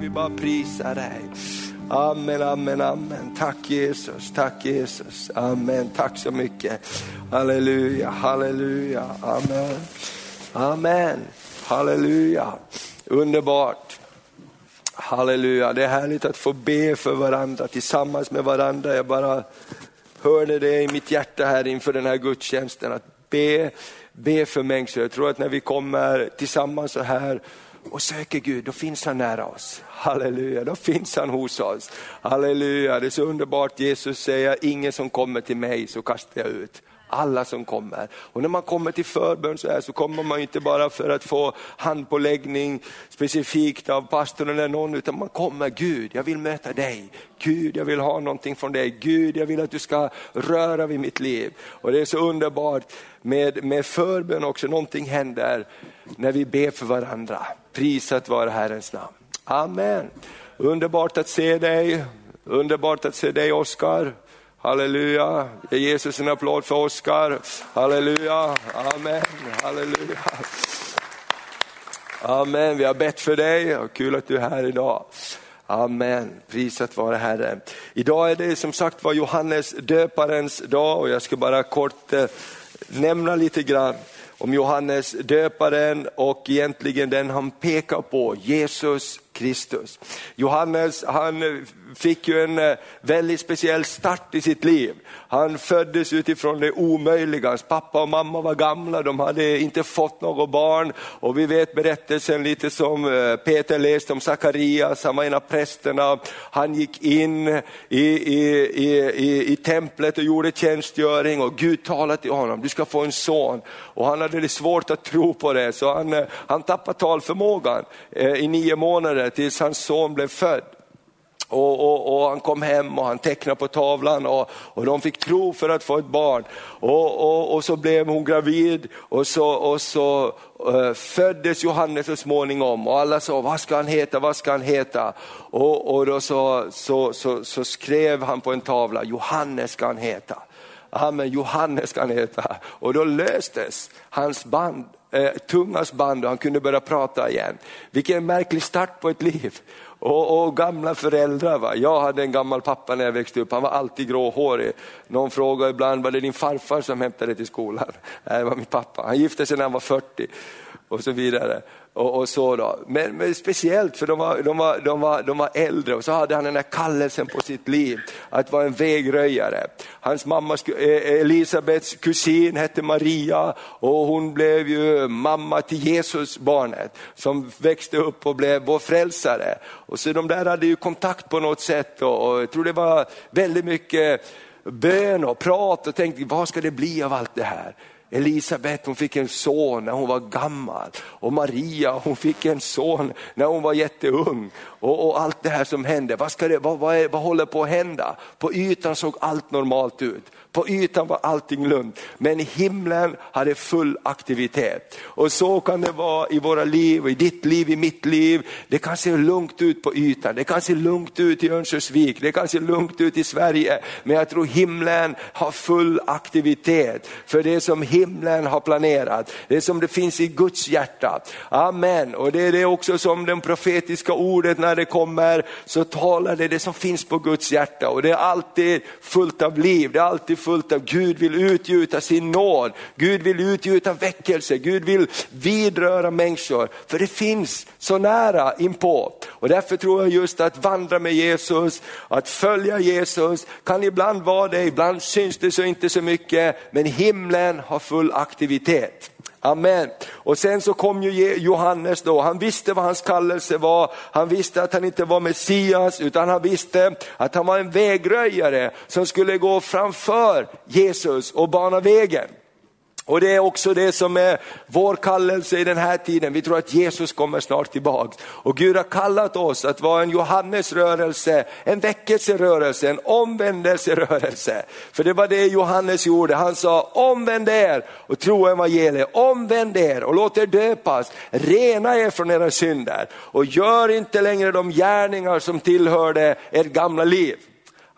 vi bara prisar dig. Amen, amen, amen. Tack Jesus, tack Jesus. Amen, tack så mycket. Halleluja, halleluja, amen. Amen, halleluja. Underbart. Halleluja, det är härligt att få be för varandra, tillsammans med varandra. Jag bara hörde det i mitt hjärta här inför den här gudstjänsten, att be, be för människor. Jag tror att när vi kommer tillsammans så här och söker Gud, då finns han nära oss. Halleluja, då finns han hos oss. Halleluja, det är så underbart. Jesus säger, ingen som kommer till mig så kastar jag ut alla som kommer. Och när man kommer till förbön så här så kommer man inte bara för att få handpåläggning specifikt av pastorn eller någon, utan man kommer, Gud jag vill möta dig. Gud jag vill ha någonting från dig. Gud jag vill att du ska röra vid mitt liv. Och det är så underbart med, med förbön också, någonting händer när vi ber för varandra. Prisat vare Herrens namn. Amen. Underbart att se dig, underbart att se dig Oskar. Halleluja, ge Jesus en applåd för Oskar. Halleluja, amen, halleluja. Amen, vi har bett för dig och kul att du är här idag. Amen, prisat vare Herren. Idag är det som sagt var Johannes döparens dag och jag ska bara kort eh, nämna lite grann om Johannes döparen och egentligen den han pekar på, Jesus Kristus. Johannes han eh, fick ju en eh, väldigt speciell start i sitt liv. Han föddes utifrån det omöjliga, hans pappa och mamma var gamla, de hade inte fått något barn och vi vet berättelsen lite som eh, Peter läste om Sakarias, han var en av prästerna, han gick in i, i, i, i, i templet och gjorde tjänstgöring och Gud talade till honom, du ska få en son. Och han hade det svårt att tro på det så han, han tappade talförmågan i nio månader tills hans son blev född. Och, och, och, han kom hem och han tecknade på tavlan och, och de fick tro för att få ett barn. Och, och så blev hon gravid och så, och så uh, föddes Johannes så småningom och alla sa, vad ska han heta, vad ska han heta? Och, och då så, så, så, så skrev han på en tavla, Johannes ska han heta. Amen, Johannes ska han heta. Och då löstes hans band eh, tungas band och han kunde börja prata igen. Vilken märklig start på ett liv. Och, och, gamla föräldrar. Va? Jag hade en gammal pappa när jag växte upp, han var alltid gråhårig. Någon frågade ibland, var det din farfar som hämtade dig till skolan? Nej, det var min pappa. Han gifte sig när han var 40 och så vidare. Och, och så då. Men, men, speciellt för de var, de, var, de, var, de var äldre och så hade han den här kallelsen på sitt liv att vara en vägröjare. Hans mamma eh, eh, Elisabets kusin hette Maria och hon blev ju mamma till Jesus barnet som växte upp och blev vår frälsare. Och så de där hade ju kontakt på något sätt och, och jag tror det var väldigt mycket bön och prat och tänkte vad ska det bli av allt det här? Elisabet hon fick en son när hon var gammal och Maria hon fick en son när hon var jätteung och, och allt det här som hände. Vad, ska det, vad, vad, är, vad håller på att hända? På ytan såg allt normalt ut. På ytan var allting lugnt, men himlen hade full aktivitet. Och så kan det vara i våra liv, i ditt liv, i mitt liv. Det kan se lugnt ut på ytan, det kan se lugnt ut i Örnsköldsvik, det kan se lugnt ut i Sverige. Men jag tror himlen har full aktivitet för det som himlen har planerat, det som det finns i Guds hjärta. Amen, och det är det också som det profetiska ordet när det kommer så talar det det som finns på Guds hjärta och det är alltid fullt av liv, det är alltid fullt av Gud vill utgjuta sin nåd, Gud vill utgjuta väckelse, Gud vill vidröra människor. För det finns så nära inpå. Och därför tror jag just att vandra med Jesus, att följa Jesus kan ibland vara det, ibland syns det så inte så mycket, men himlen har full aktivitet. Amen. Och sen så kom ju Johannes då, han visste vad hans kallelse var, han visste att han inte var Messias utan han visste att han var en vägröjare som skulle gå framför Jesus och bana vägen. Och det är också det som är vår kallelse i den här tiden. Vi tror att Jesus kommer snart tillbaks. Och Gud har kallat oss att vara en Johannesrörelse, en väckelserörelse, en omvändelserörelse. För det var det Johannes gjorde. Han sa omvänd er och tro evangeliet. Omvänd er och låt er döpas. Rena er från era synder och gör inte längre de gärningar som tillhörde ert gamla liv.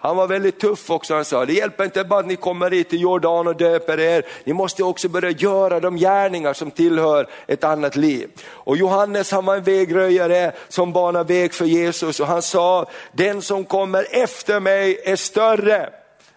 Han var väldigt tuff också, han sa, det hjälper inte bara att ni kommer hit till Jordan och döper er, ni måste också börja göra de gärningar som tillhör ett annat liv. Och Johannes han var en vägröjare som banar väg för Jesus och han sa, den som kommer efter mig är större.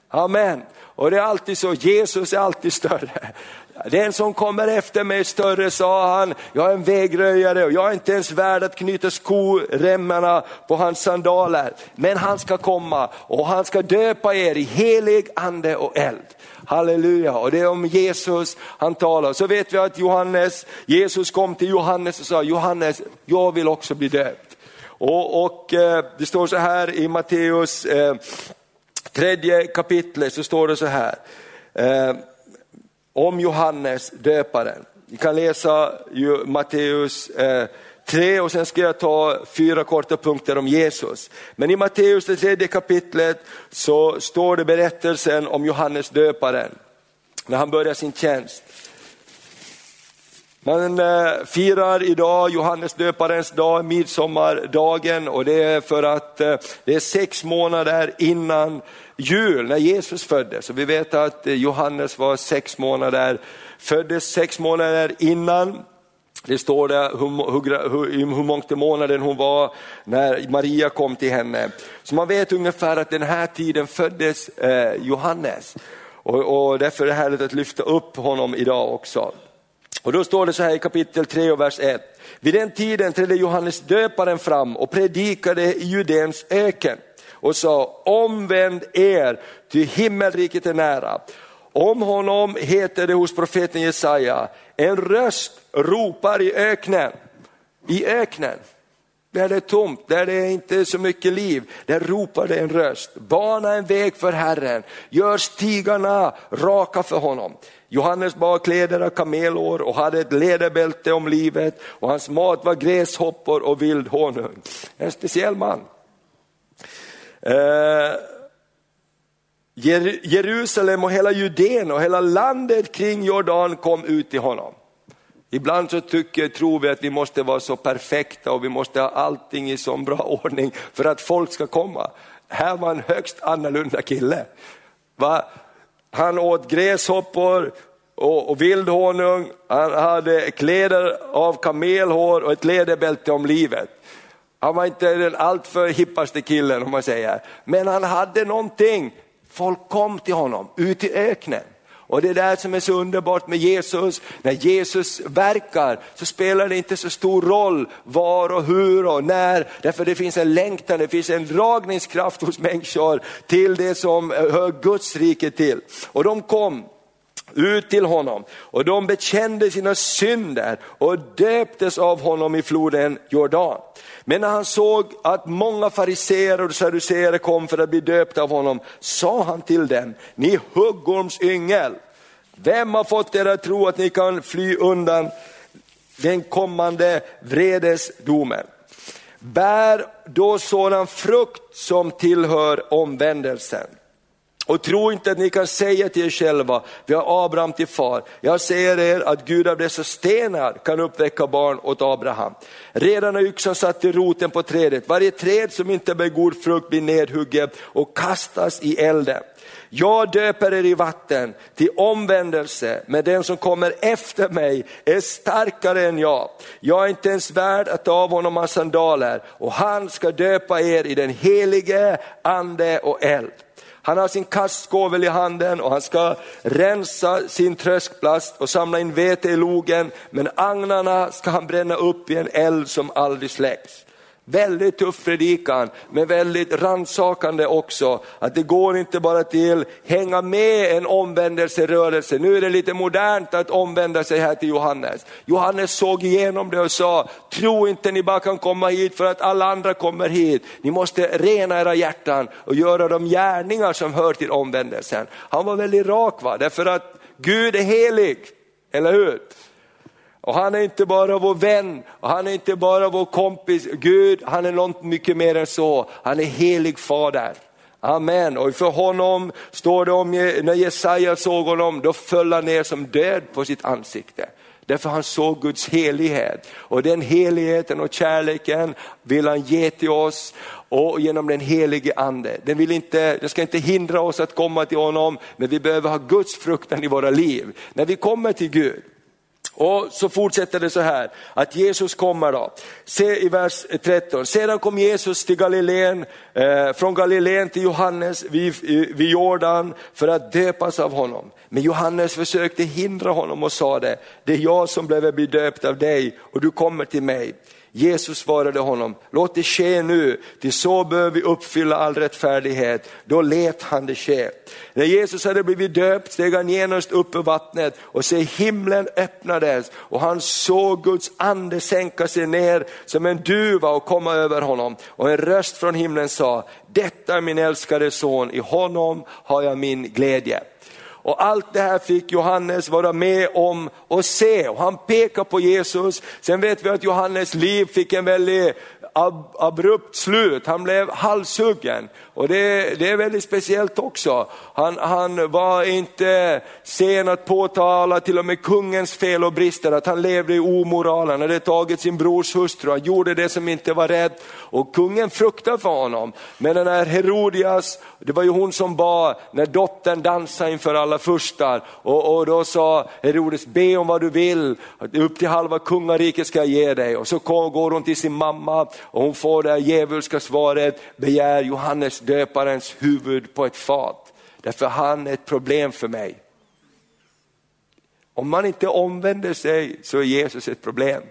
Amen. Och det är alltid så, Jesus är alltid större. Den som kommer efter mig är större, sa han. Jag är en vägröjare och jag är inte ens värd att knyta skoremmarna på hans sandaler. Men han ska komma och han ska döpa er i helig ande och eld. Halleluja, och det är om Jesus han talar. Så vet vi att Johannes, Jesus kom till Johannes och sa, Johannes, jag vill också bli döpt. Och, och eh, det står så här i Matteus eh, tredje kapitlet, så står det så här. Eh, om Johannes döparen. Ni kan läsa Matteus eh, 3 och sen ska jag ta fyra korta punkter om Jesus. Men i Matteus det tredje kapitlet så står det berättelsen om Johannes döparen när han börjar sin tjänst. Man eh, firar idag Johannes döparens dag, midsommardagen och det är för att eh, det är sex månader innan jul när Jesus föddes. Och vi vet att eh, Johannes var sex månader, föddes sex månader innan. Det står där hur, hur, hur, hur mångt månaden hon var när Maria kom till henne. Så man vet ungefär att den här tiden föddes eh, Johannes. Och, och därför är det härligt att lyfta upp honom idag också. Och då står det så här i kapitel 3 och vers 1. Vid den tiden trädde Johannes döparen fram och predikade i Judens öken och sa omvänd er, ty himmelriket är nära. Om honom heter det hos profeten Jesaja, en röst ropar i öknen. I öknen, där det är tomt, där det är inte så mycket liv, där ropar det en röst. Bana en väg för Herren, gör stigarna raka för honom. Johannes bar kläder av kamelår och hade ett läderbälte om livet och hans mat var gräshoppor och vild honung. En speciell man. Eh, Jerusalem och hela Judeen och hela landet kring Jordan kom ut till honom. Ibland så tycker, tror vi att vi måste vara så perfekta och vi måste ha allting i så bra ordning för att folk ska komma. Här var en högst annorlunda kille. Va? Han åt gräshoppor och, och vildhonung, han hade kläder av kamelhår och ett läderbälte om livet. Han var inte den alltför hippaste killen om man säger, men han hade någonting. Folk kom till honom ut i öknen. Och det är det som är så underbart med Jesus. När Jesus verkar så spelar det inte så stor roll var och hur och när. Därför det finns en längtan, det finns en dragningskraft hos människor till det som eh, hör Guds rike till. Och de kom ut till honom och de bekände sina synder och döptes av honom i floden Jordan. Men när han såg att många fariseer och saduceer kom för att bli döpta av honom, sa han till dem, ni huggormsyngel, vem har fått er att tro att ni kan fly undan den kommande vredesdomen? bär då sådan frukt som tillhör omvändelsen. Och tro inte att ni kan säga till er själva, vi har Abraham till far. Jag säger er att Gud av dessa stenar kan uppväcka barn åt Abraham. Redan när yxan satt i roten på trädet, varje träd som inte bär god frukt blir nedhugget och kastas i elden. Jag döper er i vatten till omvändelse, men den som kommer efter mig är starkare än jag. Jag är inte ens värd att ta av honom hans sandaler och han ska döpa er i den helige ande och eld. Han har sin kastskovel i handen och han ska rensa sin tröskplast och samla in vete i logen, men agnarna ska han bränna upp i en eld som aldrig släcks. Väldigt tuff predikan, men väldigt rannsakande också. Att det går inte bara till hänga med en omvändelserörelse. Nu är det lite modernt att omvända sig här till Johannes. Johannes såg igenom det och sa, tro inte ni bara kan komma hit för att alla andra kommer hit. Ni måste rena era hjärtan och göra de gärningar som hör till omvändelsen. Han var väldigt rak, va? därför att Gud är helig, eller hur? Och han är inte bara vår vän, och han är inte bara vår kompis, Gud han är långt mycket mer än så, han är helig fader. Amen, och för honom står det om när Jesaja såg honom, då föll han ner som död på sitt ansikte. Därför han såg Guds helighet och den heligheten och kärleken vill han ge till oss och genom den helige ande. Den, vill inte, den ska inte hindra oss att komma till honom, men vi behöver ha Guds fruktan i våra liv. När vi kommer till Gud, och så fortsätter det så här, att Jesus kommer då. Se i vers 13, sedan kom Jesus till Galileen, eh, från Galileen till Johannes vid, vid Jordan för att döpas av honom. Men Johannes försökte hindra honom och sa det, det är jag som behöver bli döpt av dig och du kommer till mig. Jesus svarade honom, låt det ske nu, till så bör vi uppfylla all rättfärdighet. Då lät han det ske. När Jesus hade blivit döpt steg han genast upp ur vattnet och se himlen öppnades och han såg Guds ande sänka sig ner som en duva och komma över honom. Och en röst från himlen sa, detta är min älskade son, i honom har jag min glädje. Och allt det här fick Johannes vara med om och se. Och han pekar på Jesus. Sen vet vi att Johannes liv fick en väldigt ab abrupt slut, han blev halshuggen. Och det, det är väldigt speciellt också. Han, han var inte sen att påtala till och med kungens fel och brister, att han levde i omoral, han hade tagit sin brors hustru, han gjorde det som inte var rätt. Och kungen fruktade för honom. Men den här Herodias, det var ju hon som bad när dottern dansade inför alla furstar. Och, och då sa Herodes, be om vad du vill, upp till halva kungariket ska jag ge dig. Och så går hon till sin mamma och hon får det djävulska svaret, begär Johannes döparens huvud på ett fat. Därför han är ett problem för mig. Om man inte omvänder sig så är Jesus ett problem.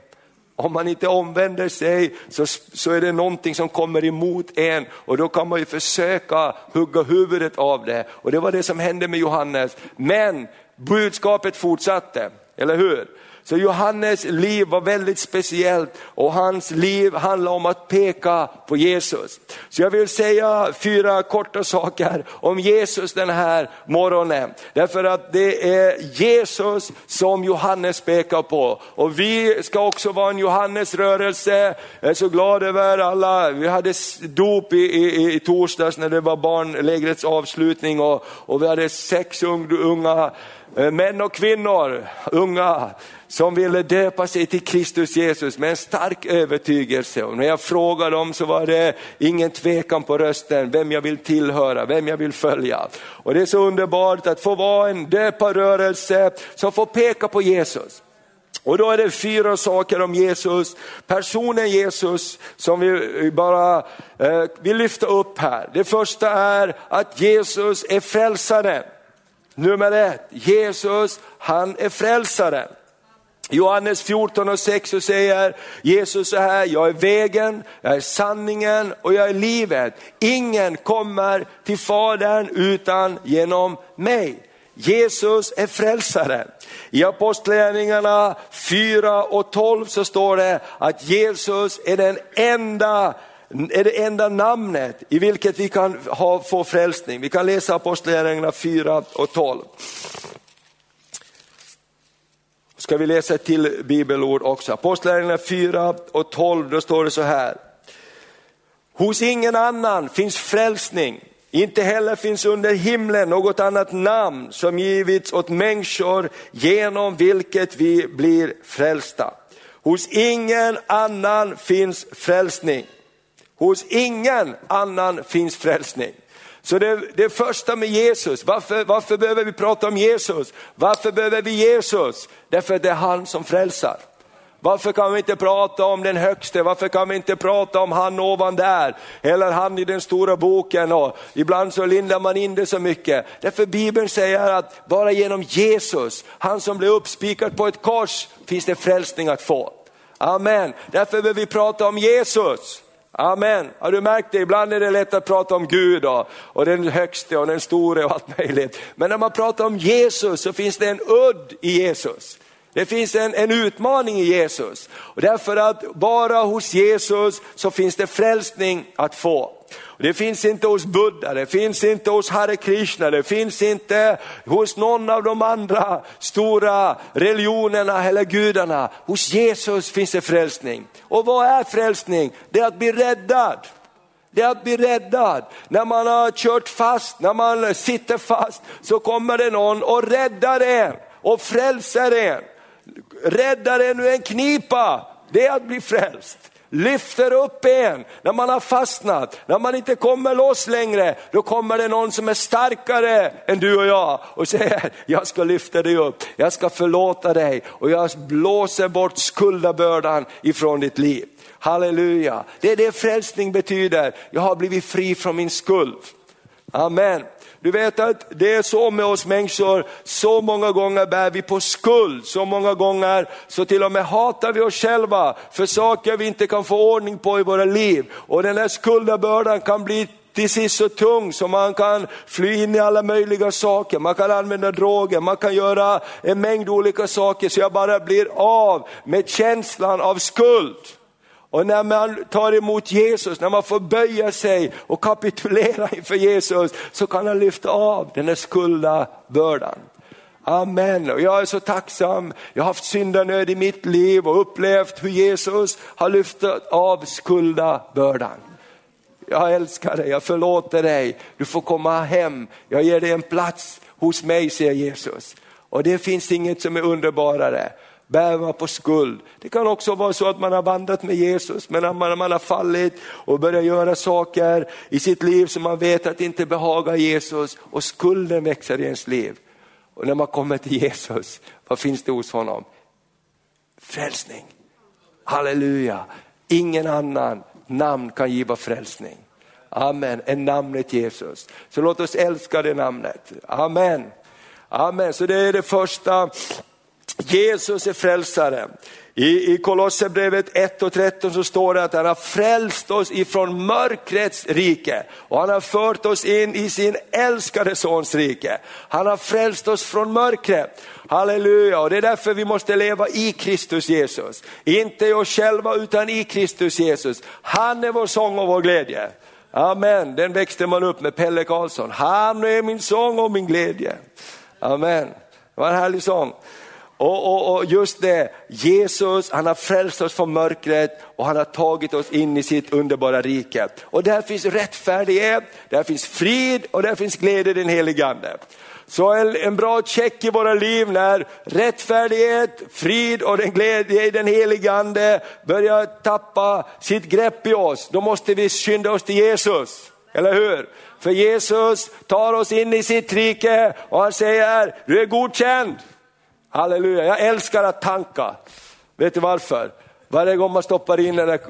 Om man inte omvänder sig så, så är det någonting som kommer emot en och då kan man ju försöka hugga huvudet av det. Och det var det som hände med Johannes. Men budskapet fortsatte, eller hur? Så Johannes liv var väldigt speciellt och hans liv handlar om att peka på Jesus. Så jag vill säga fyra korta saker om Jesus den här morgonen. Därför att det är Jesus som Johannes pekar på. Och vi ska också vara en Johannesrörelse. Jag är så glad över alla, vi hade dop i, i, i torsdags när det var barnlägrets avslutning och, och vi hade sex unga eh, män och kvinnor, unga som ville döpa sig till Kristus Jesus med en stark övertygelse. Och när jag frågade dem så var det ingen tvekan på rösten vem jag vill tillhöra, vem jag vill följa. Och det är så underbart att få vara en döparrörelse som får peka på Jesus. Och då är det fyra saker om Jesus, personen Jesus som vi bara eh, vill lyfta upp här. Det första är att Jesus är frälsaren. Nummer ett, Jesus han är frälsaren. Johannes 14 och 6 så säger Jesus så här, jag är vägen, jag är sanningen och jag är livet. Ingen kommer till Fadern utan genom mig. Jesus är frälsaren. I Apostlagärningarna 4 och 12 så står det att Jesus är den enda är det enda namnet i vilket vi kan ha, få frälsning. Vi kan läsa Apostlagärningarna 4 och 12 ska vi läsa till bibelord också. Apostlagärningarna 4 och 12, då står det så här. Hos ingen annan finns frälsning, inte heller finns under himlen något annat namn som givits åt människor genom vilket vi blir frälsta. Hos ingen annan finns frälsning. Hos ingen annan finns frälsning. Så det, det första med Jesus, varför, varför behöver vi prata om Jesus? Varför behöver vi Jesus? Därför att det är han som frälsar. Varför kan vi inte prata om den högste? Varför kan vi inte prata om han ovan där? Eller han i den stora boken och ibland så lindar man in det så mycket. Därför Bibeln säger att bara genom Jesus, han som blev uppspikad på ett kors, finns det frälsning att få. Amen. Därför behöver vi prata om Jesus. Amen. Har du märkt det? Ibland är det lätt att prata om Gud och, och den högste och den store och allt möjligt. Men när man pratar om Jesus så finns det en udd i Jesus. Det finns en, en utmaning i Jesus. Och därför att bara hos Jesus så finns det frälsning att få. Och det finns inte hos Buddha, det finns inte hos Hare Krishna, det finns inte hos någon av de andra stora religionerna eller gudarna. Hos Jesus finns det frälsning. Och vad är frälsning? Det är att bli räddad. Det är att bli räddad. När man har kört fast, när man sitter fast, så kommer det någon och räddar en och frälser en. Räddar en ur en knipa, det är att bli frälst. Lyfter upp en när man har fastnat, när man inte kommer loss längre, då kommer det någon som är starkare än du och jag och säger, jag ska lyfta dig upp, jag ska förlåta dig och jag blåser bort skuldabördan ifrån ditt liv. Halleluja, det är det frälsning betyder, jag har blivit fri från min skuld. Amen. Du vet att det är så med oss människor, så många gånger bär vi på skuld, så många gånger så till och med hatar vi oss själva för saker vi inte kan få ordning på i våra liv. Och den där skuldabördan kan bli till sist så tung så man kan fly in i alla möjliga saker, man kan använda droger, man kan göra en mängd olika saker så jag bara blir av med känslan av skuld. Och när man tar emot Jesus, när man får böja sig och kapitulera inför Jesus, så kan han lyfta av den här skuldabördan. Amen. Och jag är så tacksam, jag har haft syndanöd i mitt liv och upplevt hur Jesus har lyft av skuldabördan. Jag älskar dig, jag förlåter dig, du får komma hem, jag ger dig en plats hos mig, säger Jesus. Och det finns inget som är underbarare Bäva på skuld. Det kan också vara så att man har vandrat med Jesus men man, man har fallit och börjat göra saker i sitt liv som man vet att inte behagar Jesus och skulden växer i ens liv. Och när man kommer till Jesus, vad finns det hos honom? Frälsning. Halleluja, ingen annan namn kan giva frälsning. Amen, än namnet Jesus. Så låt oss älska det namnet. Amen. Amen, så det är det första Jesus är frälsare. I, i Kolosserbrevet 1 och 13 så står det att han har frälst oss ifrån mörkrets rike och han har fört oss in i sin älskade sons rike. Han har frälst oss från mörkret. Halleluja, och det är därför vi måste leva i Kristus Jesus. Inte i oss själva utan i Kristus Jesus. Han är vår sång och vår glädje. Amen, den växte man upp med Pelle Karlsson. Han är min sång och min glädje. Amen, det var en härlig sång. Och, och, och, just det, Jesus han har frälst oss från mörkret och han har tagit oss in i sitt underbara rike. Och där finns rättfärdighet, där finns frid och där finns glädje i den helige Ande. Så en, en bra check i våra liv när rättfärdighet, frid och den glädje i den helige Ande börjar tappa sitt grepp i oss, då måste vi skynda oss till Jesus. Eller hur? För Jesus tar oss in i sitt rike och han säger, du är godkänd. Halleluja, jag älskar att tanka. Vet du varför? Varje gång man stoppar in det där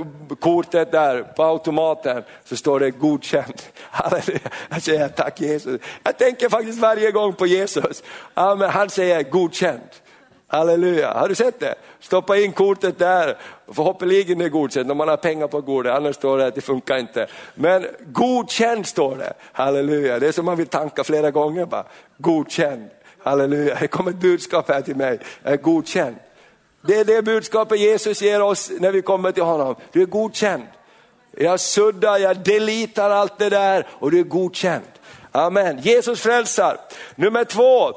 kortet där på automaten så står det godkänd. Halleluja. Jag säger tack Jesus. Jag tänker faktiskt varje gång på Jesus. Amen. Han säger godkänd. Halleluja, har du sett det? Stoppa in kortet där, förhoppningsvis är det godkänt om man har pengar på kortet, annars står det att det funkar inte. Men godkänd står det, halleluja, det är som man vill tanka flera gånger bara, godkänd. Halleluja, det kommer ett budskap här till mig, jag är godkänd. Det är det budskapet Jesus ger oss när vi kommer till honom, du är godkänd. Jag suddar, jag deletar allt det där och du är godkänd. Amen, Jesus frälsar. Nummer två,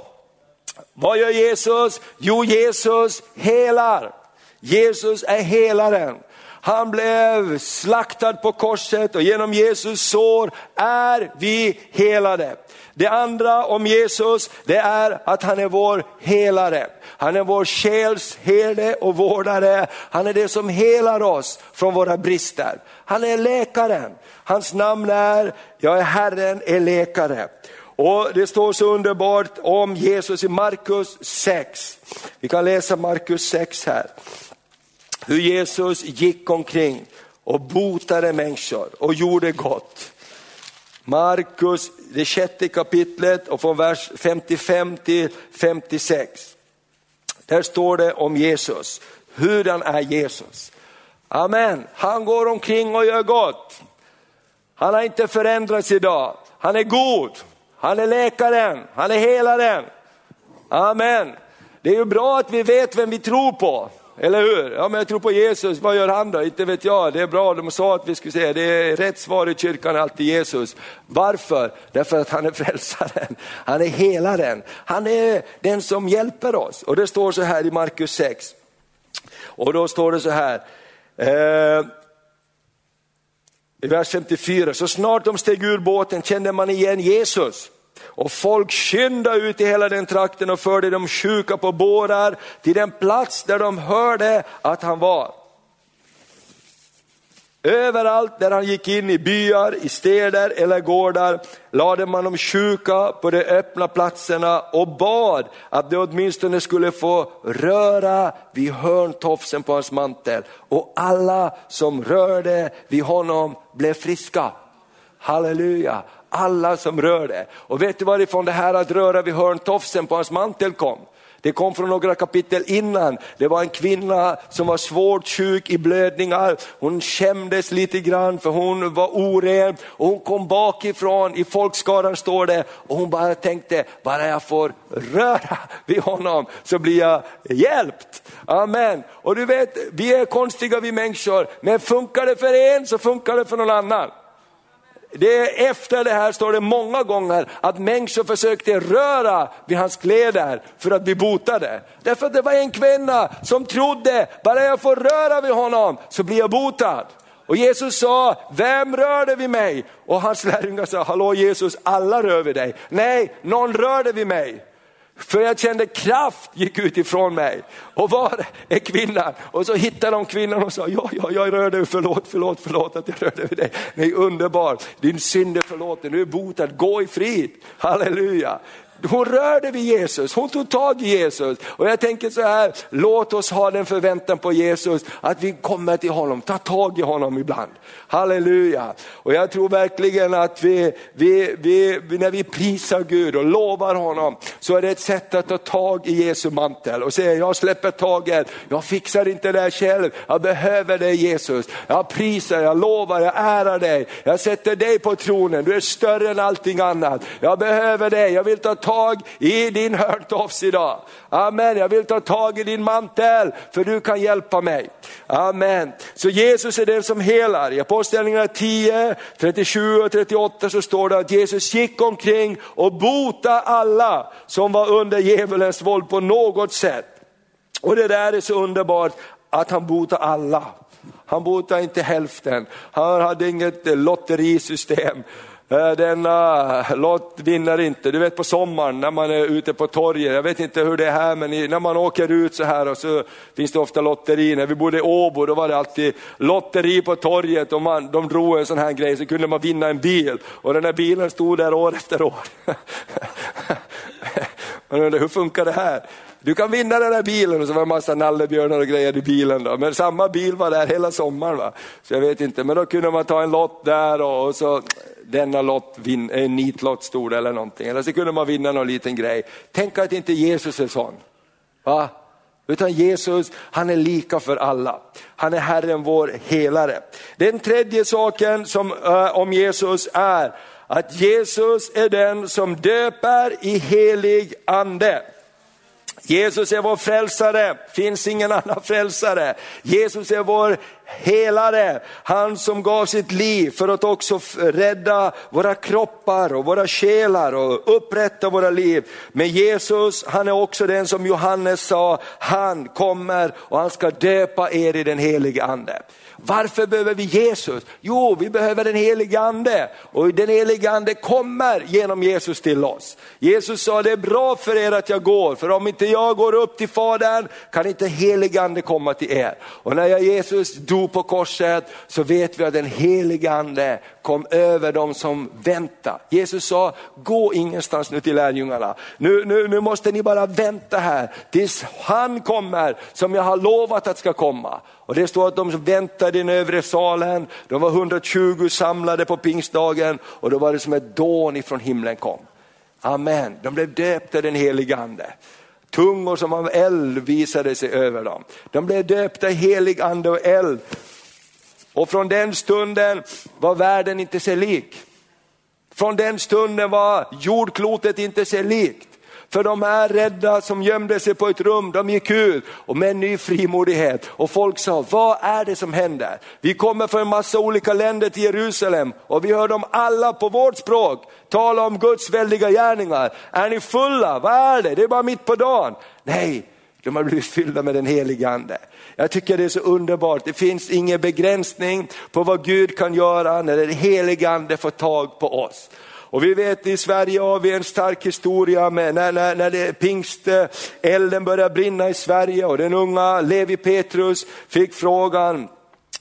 vad gör Jesus? Jo, Jesus helar. Jesus är helaren. Han blev slaktad på korset och genom Jesus sår är vi helade. Det andra om Jesus, det är att han är vår helare. Han är vår själs herde och vårdare. Han är det som helar oss från våra brister. Han är läkaren. Hans namn är, jag är Herren är läkare. Och Det står så underbart om Jesus i Markus 6. Vi kan läsa Markus 6 här. Hur Jesus gick omkring och botade människor och gjorde gott. Markus, det sjätte kapitlet och från vers 55 till 56. Där står det om Jesus. Hurdan är Jesus? Amen, han går omkring och gör gott. Han har inte förändrats idag. Han är god, han är läkaren, han är helaren. Amen. Det är ju bra att vi vet vem vi tror på. Eller hur? Ja, men jag tror på Jesus, vad gör han då? Inte vet jag, det är bra, de sa att vi skulle säga det är rätt svar i kyrkan är alltid Jesus. Varför? Därför att han är frälsaren, han är helaren, han är den som hjälper oss. Och det står så här i Markus 6. Och då står det så här, eh, i vers 54, så snart de steg ur båten kände man igen Jesus. Och folk skyndade ut i hela den trakten och förde de sjuka på bårar till den plats där de hörde att han var. Överallt där han gick in i byar, i städer eller gårdar lade man de sjuka på de öppna platserna och bad att de åtminstone skulle få röra vid hörntofsen på hans mantel. Och alla som rörde vid honom blev friska. Halleluja, alla som rörde. Och vet du varifrån det här att röra vid hörntofsen på hans mantel kom? Det kom från några kapitel innan. Det var en kvinna som var svårt sjuk i blödningar. Hon skämdes lite grann för hon var oren och hon kom bakifrån, i folkskaran står det, och hon bara tänkte, bara jag får röra vid honom så blir jag hjälpt. Amen. Och du vet, vi är konstiga vi människor, men funkar det för en så funkar det för någon annan. Det är efter det här står det många gånger att människor försökte röra vid hans kläder för att bli botade. Därför att det var en kvinna som trodde, bara jag får röra vid honom så blir jag botad. Och Jesus sa, vem rörde vid mig? Och hans lärjungar sa, hallå Jesus, alla rör vid dig. Nej, någon rörde vid mig. För jag kände kraft gick ut ifrån mig. Och var är kvinnan? Och så hittade de kvinnan och sa, ja, ja, jag rörde, förlåt, förlåt, förlåt att jag rörde vid dig. Nej, underbar, din synd är förlåten, du är botad, gå i frid. Halleluja. Hon rörde vid Jesus, hon tog tag i Jesus. Och jag tänker så här, låt oss ha den förväntan på Jesus att vi kommer till honom, ta tag i honom ibland. Halleluja. Och jag tror verkligen att vi, vi, vi, när vi prisar Gud och lovar honom så är det ett sätt att ta tag i Jesu mantel och säga jag släpper taget, jag fixar inte det här själv, jag behöver dig Jesus. Jag prisar, jag lovar, jag ärar dig, jag sätter dig på tronen, du är större än allting annat. Jag behöver dig, jag vill ta tag i din hörntofs idag. Amen, jag vill ta tag i din mantel för du kan hjälpa mig. Amen. Så Jesus är den som helar. I Apostlagärningarna 10, 37 och 38 så står det att Jesus gick omkring och bota alla som var under djävulens våld på något sätt. Och det där är så underbart att han botar alla. Han botar inte hälften, han hade inget lotterisystem. Eh, Denna eh, lott vinner inte. Du vet på sommaren när man är ute på torget, jag vet inte hur det är här men när man åker ut så här och så finns det ofta lotteri. När vi bodde i Åbo då var det alltid lotteri på torget och man, de drog en sån här grej så kunde man vinna en bil och den här bilen stod där år efter år. Man undrar, hur funkar det här? Du kan vinna den här bilen och så var det en massa nallebjörnar och grejer i bilen. Då. Men samma bil var där hela sommaren. Va? Så jag vet inte, men då kunde man ta en lott där och, och så denna lott, vin, en nitlott stod det eller någonting. Eller så kunde man vinna någon liten grej. Tänk att inte Jesus är sån. Va? Utan Jesus, han är lika för alla. Han är Herren vår helare. Den tredje saken som, äh, om Jesus är att Jesus är den som döper i helig ande. Jesus är vår frälsare, finns ingen annan frälsare. Jesus är vår helare, han som gav sitt liv för att också rädda våra kroppar och våra själar och upprätta våra liv. Men Jesus, han är också den som Johannes sa, han kommer och han ska döpa er i den helige ande. Varför behöver vi Jesus? Jo, vi behöver den helige ande och den helige ande kommer genom Jesus till oss. Jesus sa det är bra för er att jag går, för om inte jag går upp till Fadern kan inte helige ande komma till er. Och när jag Jesus dog på korset så vet vi att den helige ande kom över dem som väntar. Jesus sa, gå ingenstans nu till lärjungarna. Nu, nu, nu måste ni bara vänta här tills han kommer som jag har lovat att ska komma. Och det står att de väntade i den övre salen, de var 120 samlade på pingstdagen och då var det som ett dån ifrån himlen kom. Amen, de blev döpta i den helige ande. Tungor som av eld visade sig över dem. De blev döpta i helig ande och eld. Och från den stunden var världen inte sig lik. Från den stunden var jordklotet inte sig likt. För de här rädda som gömde sig på ett rum, de gick ut och med en ny frimodighet. Och folk sa, vad är det som händer? Vi kommer från en massa olika länder till Jerusalem och vi hör dem alla på vårt språk tala om Guds väldiga gärningar. Är ni fulla? Vad är det? Det är bara mitt på dagen. Nej, de har blivit fyllda med den helige ande. Jag tycker det är så underbart, det finns ingen begränsning på vad Gud kan göra när den helige ande får tag på oss. Och vi vet i Sverige har vi en stark historia med när, när, när det pingstelden började brinna i Sverige och den unga Levi Petrus fick frågan,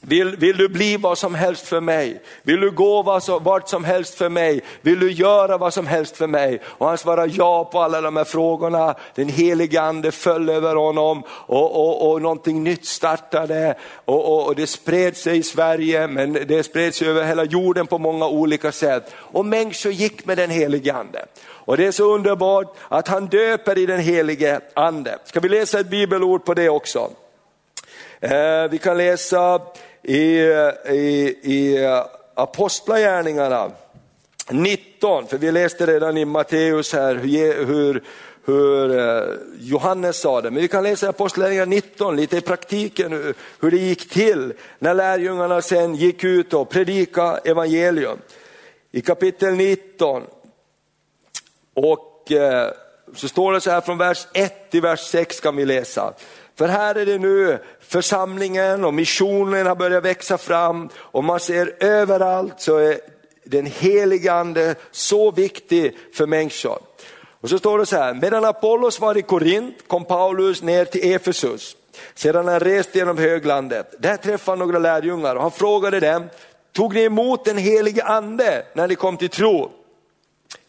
vill, vill du bli vad som helst för mig? Vill du gå vad som, vart som helst för mig? Vill du göra vad som helst för mig? Och han svarade ja på alla de här frågorna. Den helige ande föll över honom och, och, och någonting nytt startade. Och, och, och det spred sig i Sverige men det spred sig över hela jorden på många olika sätt. Och människor gick med den helige ande. Och det är så underbart att han döper i den helige ande. Ska vi läsa ett bibelord på det också? Eh, Vi kan läsa i, i, i Apostlagärningarna 19, för vi läste redan i Matteus här hur, hur, hur eh, Johannes sa det. Men vi kan läsa i Apostlagärningarna 19 lite i praktiken hur, hur det gick till när lärjungarna sen gick ut och predikade evangelium. I kapitel 19 och eh, så står det så här från vers 1 till vers 6 kan vi läsa. För här är det nu församlingen och missionen har börjat växa fram och man ser överallt så är den helige ande så viktig för människor. Och så står det så här, medan Apollos var i Korint kom Paulus ner till Efesus. Sedan han rest genom höglandet, där träffade han några lärjungar och han frågade dem, tog ni emot den helige ande när ni kom till tro?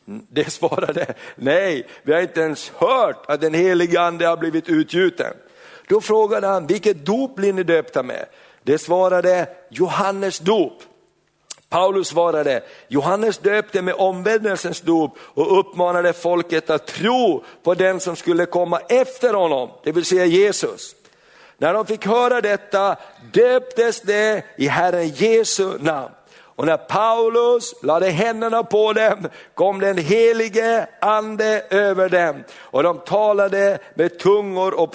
Det svarade, nej, vi har inte ens hört att den helige ande har blivit utgjuten. Då frågade han, vilket dop blir ni döpta med? Det svarade, Johannes dop. Paulus svarade, Johannes döpte med omvändelsens dop och uppmanade folket att tro på den som skulle komma efter honom, det vill säga Jesus. När de fick höra detta döptes det i Herren Jesu namn. Och när Paulus lade händerna på dem kom den helige ande över dem och de talade med tungor och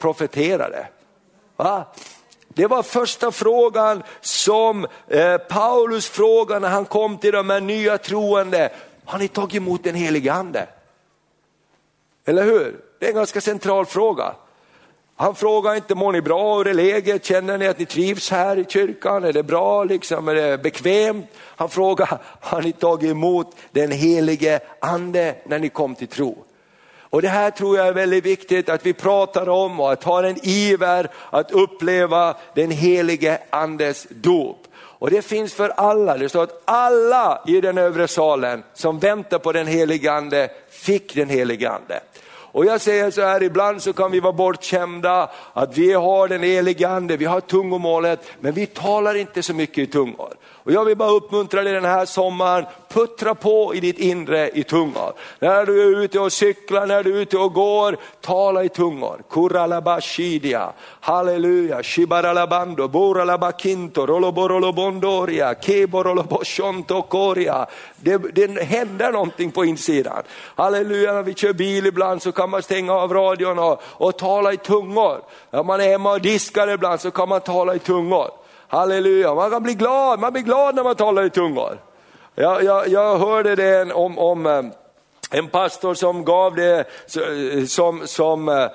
profeterade. Va? Det var första frågan som eh, Paulus frågade när han kom till de här nya troende. Har ni tagit emot den helige ande? Eller hur? Det är en ganska central fråga. Han frågar inte, mår ni bra, hur är läget, känner ni att ni trivs här i kyrkan, är det bra, liksom, är det bekvämt? Han frågar, har ni tagit emot den helige ande när ni kom till tro? Och det här tror jag är väldigt viktigt att vi pratar om och att ha en iver att uppleva den helige andes dop. Och det finns för alla, det står att alla i den övre salen som väntar på den helige ande fick den helige ande. Och jag säger så här, ibland så kan vi vara bortskämda att vi har den helige ande, vi har tungomålet, men vi talar inte så mycket i tungor. Och jag vill bara uppmuntra dig den här sommaren, puttra på i ditt inre i tungor. När du är ute och cyklar, när du är ute och går, tala i tungor. Kuralabashidia, halleluja, shibaralabando, boralabakinto, roloborolobondoria, keboroloboshontokoria. Det, det händer någonting på insidan. Halleluja, när vi kör bil ibland så kan man stänga av radion och, och tala i tungor. När man är hemma och diskar ibland så kan man tala i tungor. Halleluja, man kan bli glad, man blir glad när man talar i tungor. Jag, jag, jag hörde det om, om eh, en pastor som gav det eh, som, som eh,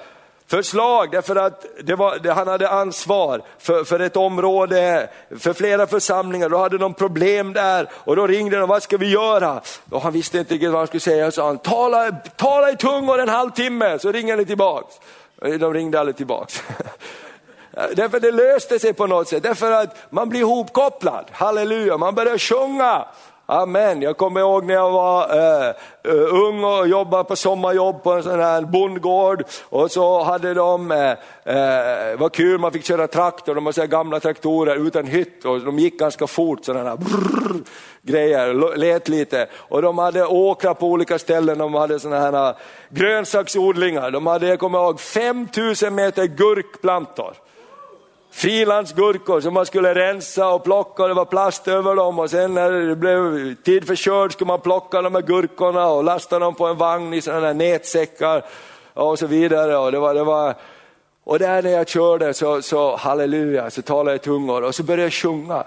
förslag därför att det var, det, han hade ansvar för, för ett område, för flera församlingar, då hade de problem där och då ringde de, vad ska vi göra? Och han visste inte riktigt vad han skulle säga, så han, tala, tala i tungor en halvtimme, så ringer ni tillbaks. Eh, de ringde aldrig tillbaks. Därför det löste sig på något sätt, därför att man blir ihopkopplad, halleluja, man börjar sjunga. Amen. Jag kommer ihåg när jag var eh, eh, ung och jobbade på sommarjobb på en sån här bondgård. Och så hade de, eh, eh vad kul, man fick köra traktor, de hade gamla traktorer utan hytt och de gick ganska fort sådana här brrr, grejer, lät lite. Och de hade åkrar på olika ställen, de hade sådana här eh, grönsaksodlingar, de hade, jag kommer ihåg, 5000 meter gurkplantor frilandsgurkor som man skulle rensa och plocka det var plast över dem och sen när det blev tid för körd skulle man plocka de här gurkorna och lasta dem på en vagn i sådana här nätsäckar och så vidare. Och, det var, det var, och där när jag körde så, så halleluja, så talade jag i tungor och så började jag sjunga.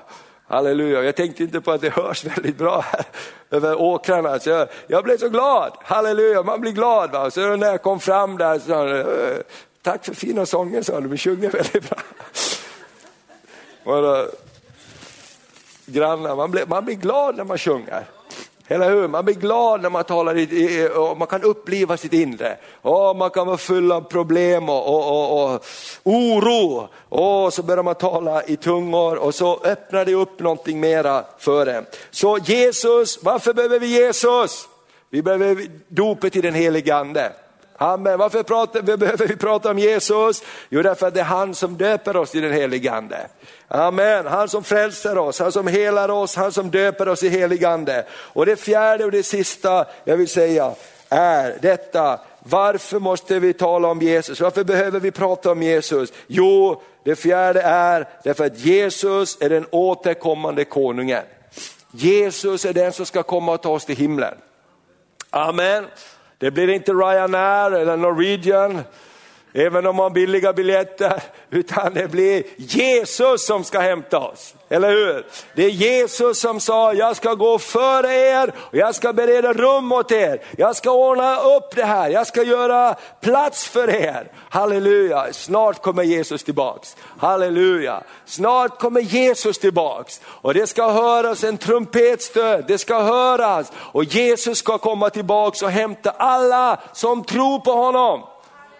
Halleluja, jag tänkte inte på att det hörs väldigt bra här över åkrarna. Så jag, jag blev så glad, halleluja, man blir glad. Va? Så när jag kom fram där så tack för fina sånger sa du, du sjunger väldigt bra. Våra grannar, man blir, man blir glad när man sjunger. Eller hur? Man blir glad när man talar, i, och man kan uppliva sitt inre. Och man kan vara full av problem och, och, och, och oro. Och så börjar man tala i tungor och så öppnar det upp någonting mera för en. Så Jesus, varför behöver vi Jesus? Vi behöver dopet i den helige ande. Amen. Varför pratar, behöver vi prata om Jesus? Jo, därför att det är han som döper oss i den helige ande. Amen, han som frälser oss, han som helar oss, han som döper oss i helig ande. Och det fjärde och det sista jag vill säga är detta, varför måste vi tala om Jesus? Varför behöver vi prata om Jesus? Jo, det fjärde är därför att Jesus är den återkommande konungen. Jesus är den som ska komma och ta oss till himlen. Amen. Det blir inte Ryanair eller Norwegian, även om man har billiga biljetter, utan det blir Jesus som ska hämta oss. Eller hur? Det är Jesus som sa, jag ska gå före er och jag ska bereda rum åt er. Jag ska ordna upp det här, jag ska göra plats för er. Halleluja, snart kommer Jesus tillbaks. Halleluja, snart kommer Jesus tillbaks. Och det ska höras en trumpetstöd, det ska höras. Och Jesus ska komma tillbaks och hämta alla som tror på honom.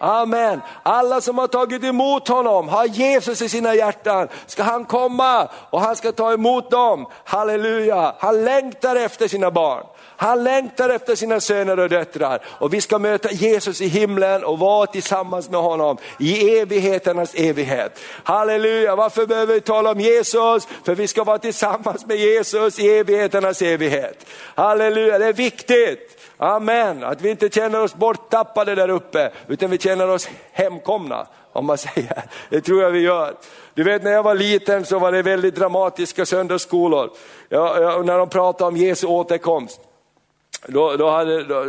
Amen. Alla som har tagit emot honom, har Jesus i sina hjärtan, ska han komma och han ska ta emot dem. Halleluja, han längtar efter sina barn. Han längtar efter sina söner och döttrar och vi ska möta Jesus i himlen och vara tillsammans med honom i evigheternas evighet. Halleluja, varför behöver vi tala om Jesus? För vi ska vara tillsammans med Jesus i evigheternas evighet. Halleluja, det är viktigt. Amen, att vi inte känner oss borttappade där uppe, utan vi känner oss hemkomna, om man säger. Det tror jag vi gör. Du vet när jag var liten så var det väldigt dramatiska söndagsskolor. Ja, ja, när de pratade om Jesu återkomst. Då, då hade, då,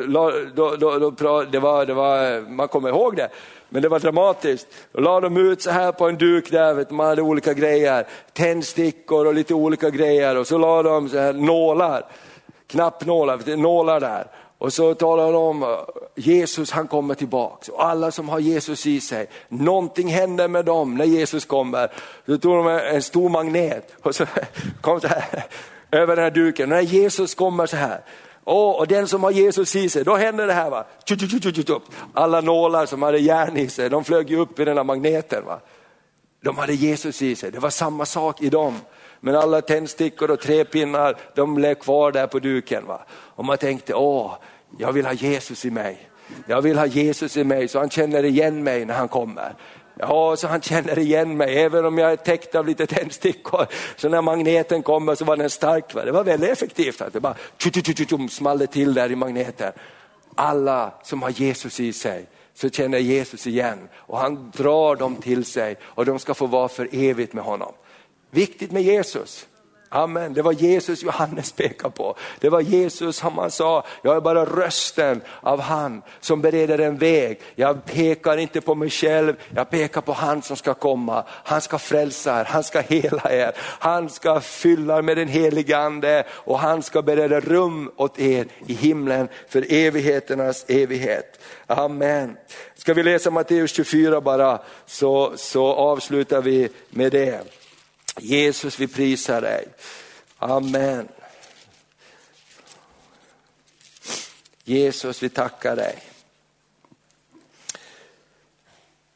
då, då, det var, det var, man kommer ihåg det, men det var dramatiskt. Då la de ut så här på en duk där, vet, man hade olika grejer, tändstickor och lite olika grejer och så la de så här nålar, knappnålar, nålar där. Och så talar de om Jesus han kommer tillbaks och alla som har Jesus i sig, någonting händer med dem när Jesus kommer. Så tog de en stor magnet och så kom så här över den här duken. Och När Jesus kommer så här, Oh, och den som har Jesus i sig, då händer det här. Va? Alla nålar som hade järn i sig, de flög ju upp i den här magneten. Va? De hade Jesus i sig, det var samma sak i dem. Men alla tändstickor och trepinnar, de blev kvar där på duken. Va? Och man tänkte, åh, jag vill ha Jesus i mig. Jag vill ha Jesus i mig så han känner igen mig när han kommer. Ja, så han känner igen mig, även om jag är täckt av lite tändstickor. Så när magneten kommer så var den stark. Va? Det var väldigt effektivt. Det bara small det till där i magneten. Alla som har Jesus i sig så känner Jesus igen och han drar dem till sig och de ska få vara för evigt med honom. Viktigt med Jesus. Amen. Det var Jesus Johannes pekade på. Det var Jesus som han sa, jag är bara rösten av han som bereder en väg. Jag pekar inte på mig själv, jag pekar på han som ska komma. Han ska frälsa er, han ska hela er, han ska fylla er med den helige ande och han ska bereda rum åt er i himlen för evigheternas evighet. Amen. Ska vi läsa Matteus 24 bara så, så avslutar vi med det. Jesus vi prisar dig. Amen. Jesus vi tackar dig.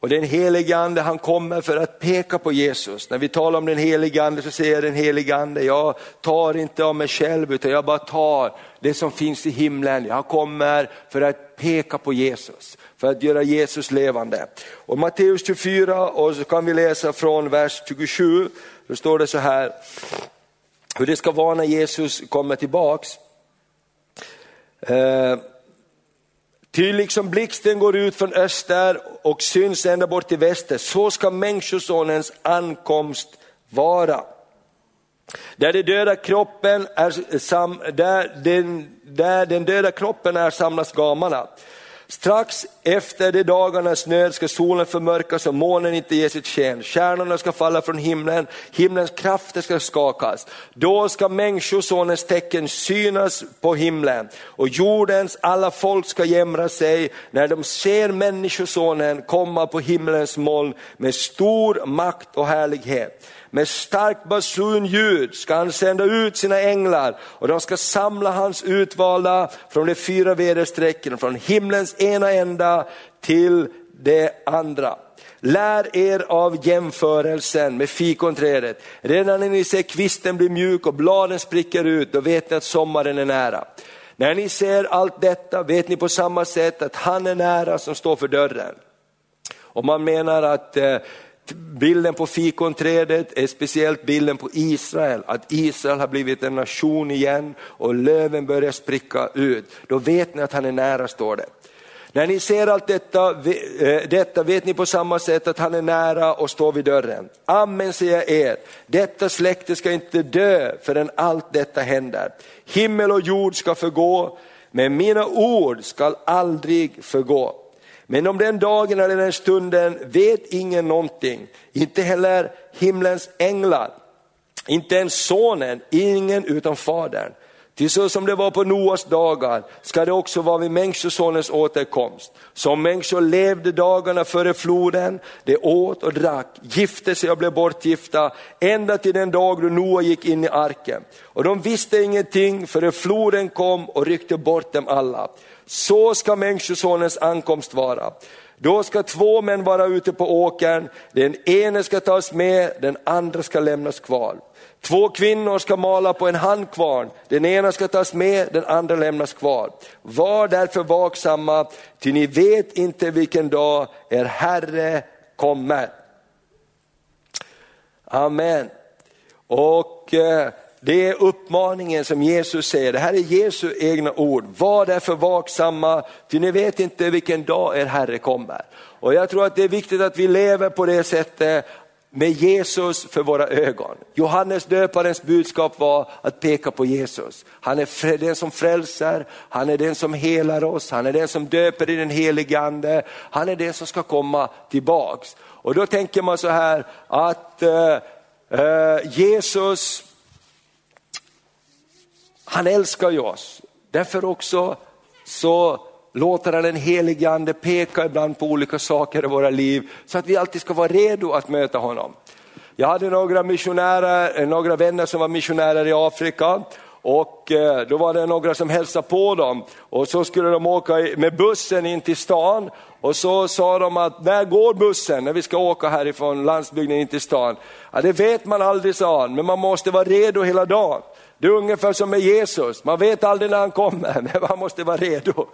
Och den helige ande han kommer för att peka på Jesus. När vi talar om den helige ande så säger den helige ande, jag tar inte av mig själv utan jag bara tar det som finns i himlen. Jag kommer för att peka på Jesus, för att göra Jesus levande. Och Matteus 24 och så kan vi läsa från vers 27, då står det så här, hur det ska vara när Jesus kommer tillbaks. Eh, Ty liksom blixten går ut från öster och syns ända bort till väster, så ska människosonens ankomst vara. Där, det döda kroppen är sam, där, den, där den döda kroppen är samlas gamarna. Strax efter de dagarnas nöd ska solen förmörkas och månen inte ge sitt sken. Stjärnorna ska falla från himlen, himlens krafter ska skakas. Då ska människosonens tecken synas på himlen och jordens alla folk ska jämra sig när de ser människosonen komma på himlens moln med stor makt och härlighet. Med starkt basunljud ska han sända ut sina änglar och de ska samla hans utvalda från de fyra väderstrecken, från himlens ena ända till det andra. Lär er av jämförelsen med fikonträdet. Redan när ni ser kvisten bli mjuk och bladen spricker ut, då vet ni att sommaren är nära. När ni ser allt detta vet ni på samma sätt att han är nära som står för dörren. Och man menar att eh, Bilden på fikonträdet är speciellt bilden på Israel, att Israel har blivit en nation igen och löven börjar spricka ut. Då vet ni att han är nära står det. När ni ser allt detta, eh, detta vet ni på samma sätt att han är nära och står vid dörren. Amen säger jag er, detta släkte ska inte dö förrän allt detta händer. Himmel och jord ska förgå, men mina ord ska aldrig förgå. Men om den dagen eller den stunden vet ingen någonting, inte heller himlens änglar, inte ens sonen, ingen utan fadern. Till så som det var på Noas dagar ska det också vara vid människosonens återkomst. Som människor levde dagarna före floden, de åt och drack, gifte sig och blev bortgifta, ända till den dag då Noa gick in i arken. Och de visste ingenting före floden kom och ryckte bort dem alla. Så ska människosonens ankomst vara. Då ska två män vara ute på åkern, den ene ska tas med, den andra ska lämnas kvar. Två kvinnor ska mala på en handkvarn, den ena ska tas med, den andra lämnas kvar. Var därför vaksamma, ty ni vet inte vilken dag er Herre kommer. Amen. Och eh, det är uppmaningen som Jesus säger, det här är Jesu egna ord. Var därför vaksamma, ty ni vet inte vilken dag er Herre kommer. Och jag tror att det är viktigt att vi lever på det sättet med Jesus för våra ögon. Johannes döparens budskap var att peka på Jesus. Han är den som frälser, han är den som helar oss, han är den som döper i den helige ande, han är den som ska komma tillbaks. Och då tänker man så här att eh, eh, Jesus han älskar ju oss. Därför också så låter han den helige ande peka ibland på olika saker i våra liv så att vi alltid ska vara redo att möta honom. Jag hade några missionärer, eh, några vänner som var missionärer i Afrika och eh, då var det några som hälsade på dem och så skulle de åka med bussen in till stan och så sa de att när går bussen när vi ska åka härifrån landsbygden in till stan? Ja, det vet man aldrig sa han, men man måste vara redo hela dagen. Det är ungefär som med Jesus, man vet aldrig när han kommer, men man måste vara redo.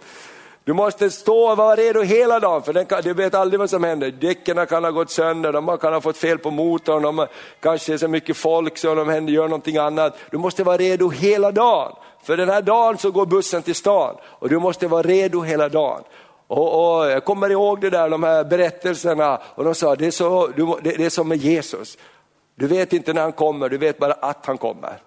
Du måste stå och vara redo hela dagen, för kan, du vet aldrig vad som händer. Däcken kan ha gått sönder, de kan ha fått fel på motorn, de kanske är så mycket folk så de händer, gör någonting annat. Du måste vara redo hela dagen, för den här dagen så går bussen till stan och du måste vara redo hela dagen. Och, och, jag kommer ihåg det där, de här berättelserna och de sa det är, så, det, det är som med Jesus. Du vet inte när han kommer, du vet bara att han kommer.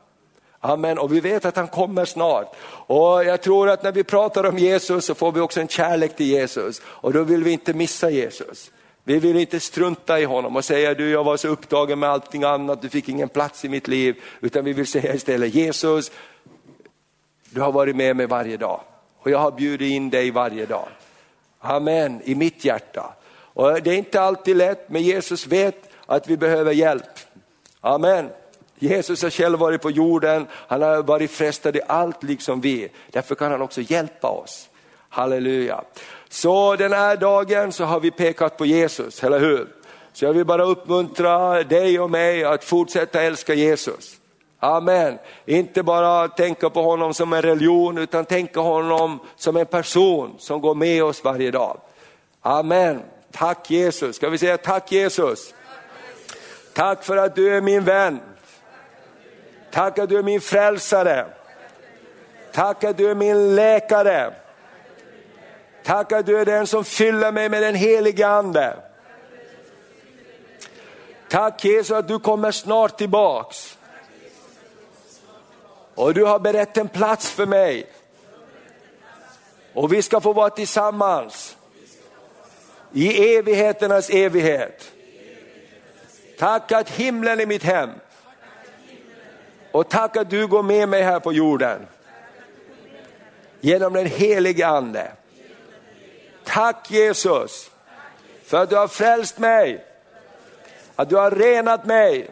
Amen. Och vi vet att han kommer snart. Och jag tror att när vi pratar om Jesus så får vi också en kärlek till Jesus och då vill vi inte missa Jesus. Vi vill inte strunta i honom och säga du jag var så upptagen med allting annat, du fick ingen plats i mitt liv. Utan vi vill säga istället Jesus, du har varit med mig varje dag och jag har bjudit in dig varje dag. Amen, i mitt hjärta. Och det är inte alltid lätt men Jesus vet att vi behöver hjälp. Amen. Jesus har själv varit på jorden, han har varit frestad i allt liksom vi. Därför kan han också hjälpa oss. Halleluja. Så den här dagen så har vi pekat på Jesus, eller hur? Så jag vill bara uppmuntra dig och mig att fortsätta älska Jesus. Amen. Inte bara tänka på honom som en religion utan tänka honom som en person som går med oss varje dag. Amen. Tack Jesus. Ska vi säga tack Jesus? Tack för att du är min vän. Tack att du är min frälsare. Tack att du är min läkare. Tack att du är den som fyller mig med den helige ande. Tack Jesus att du kommer snart tillbaks. Och du har berett en plats för mig. Och vi ska få vara tillsammans i evigheternas evighet. Tack att himlen är mitt hem. Och tack att du går med mig här på jorden. Genom den helige ande. Tack Jesus för att du har frälst mig. Att du har renat mig.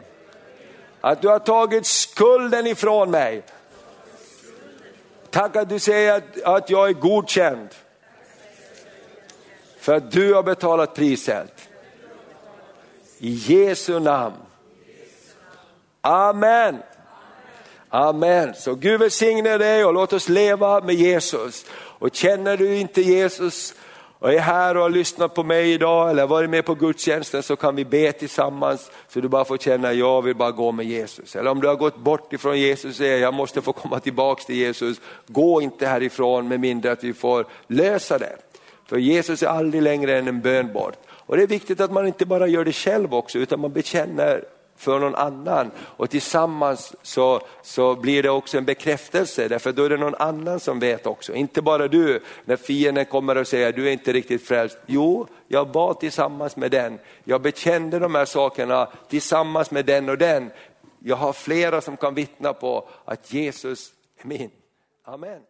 Att du har tagit skulden ifrån mig. Tack att du säger att, att jag är godkänd. För att du har betalat priset. I Jesu namn. Amen. Amen. Så Gud välsigne dig och låt oss leva med Jesus. Och känner du inte Jesus och är här och har lyssnat på mig idag eller varit med på gudstjänsten så kan vi be tillsammans så du bara får känna jag vill bara gå med Jesus. Eller om du har gått bort ifrån Jesus och säger jag måste få komma tillbaks till Jesus. Gå inte härifrån med mindre att vi får lösa det. För Jesus är aldrig längre än en bön bort. Och det är viktigt att man inte bara gör det själv också utan man bekänner för någon annan och tillsammans så, så blir det också en bekräftelse därför då är det någon annan som vet också, inte bara du. När fienden kommer och säger du är inte riktigt frälst. Jo, jag var tillsammans med den, jag bekände de här sakerna tillsammans med den och den. Jag har flera som kan vittna på att Jesus är min. Amen.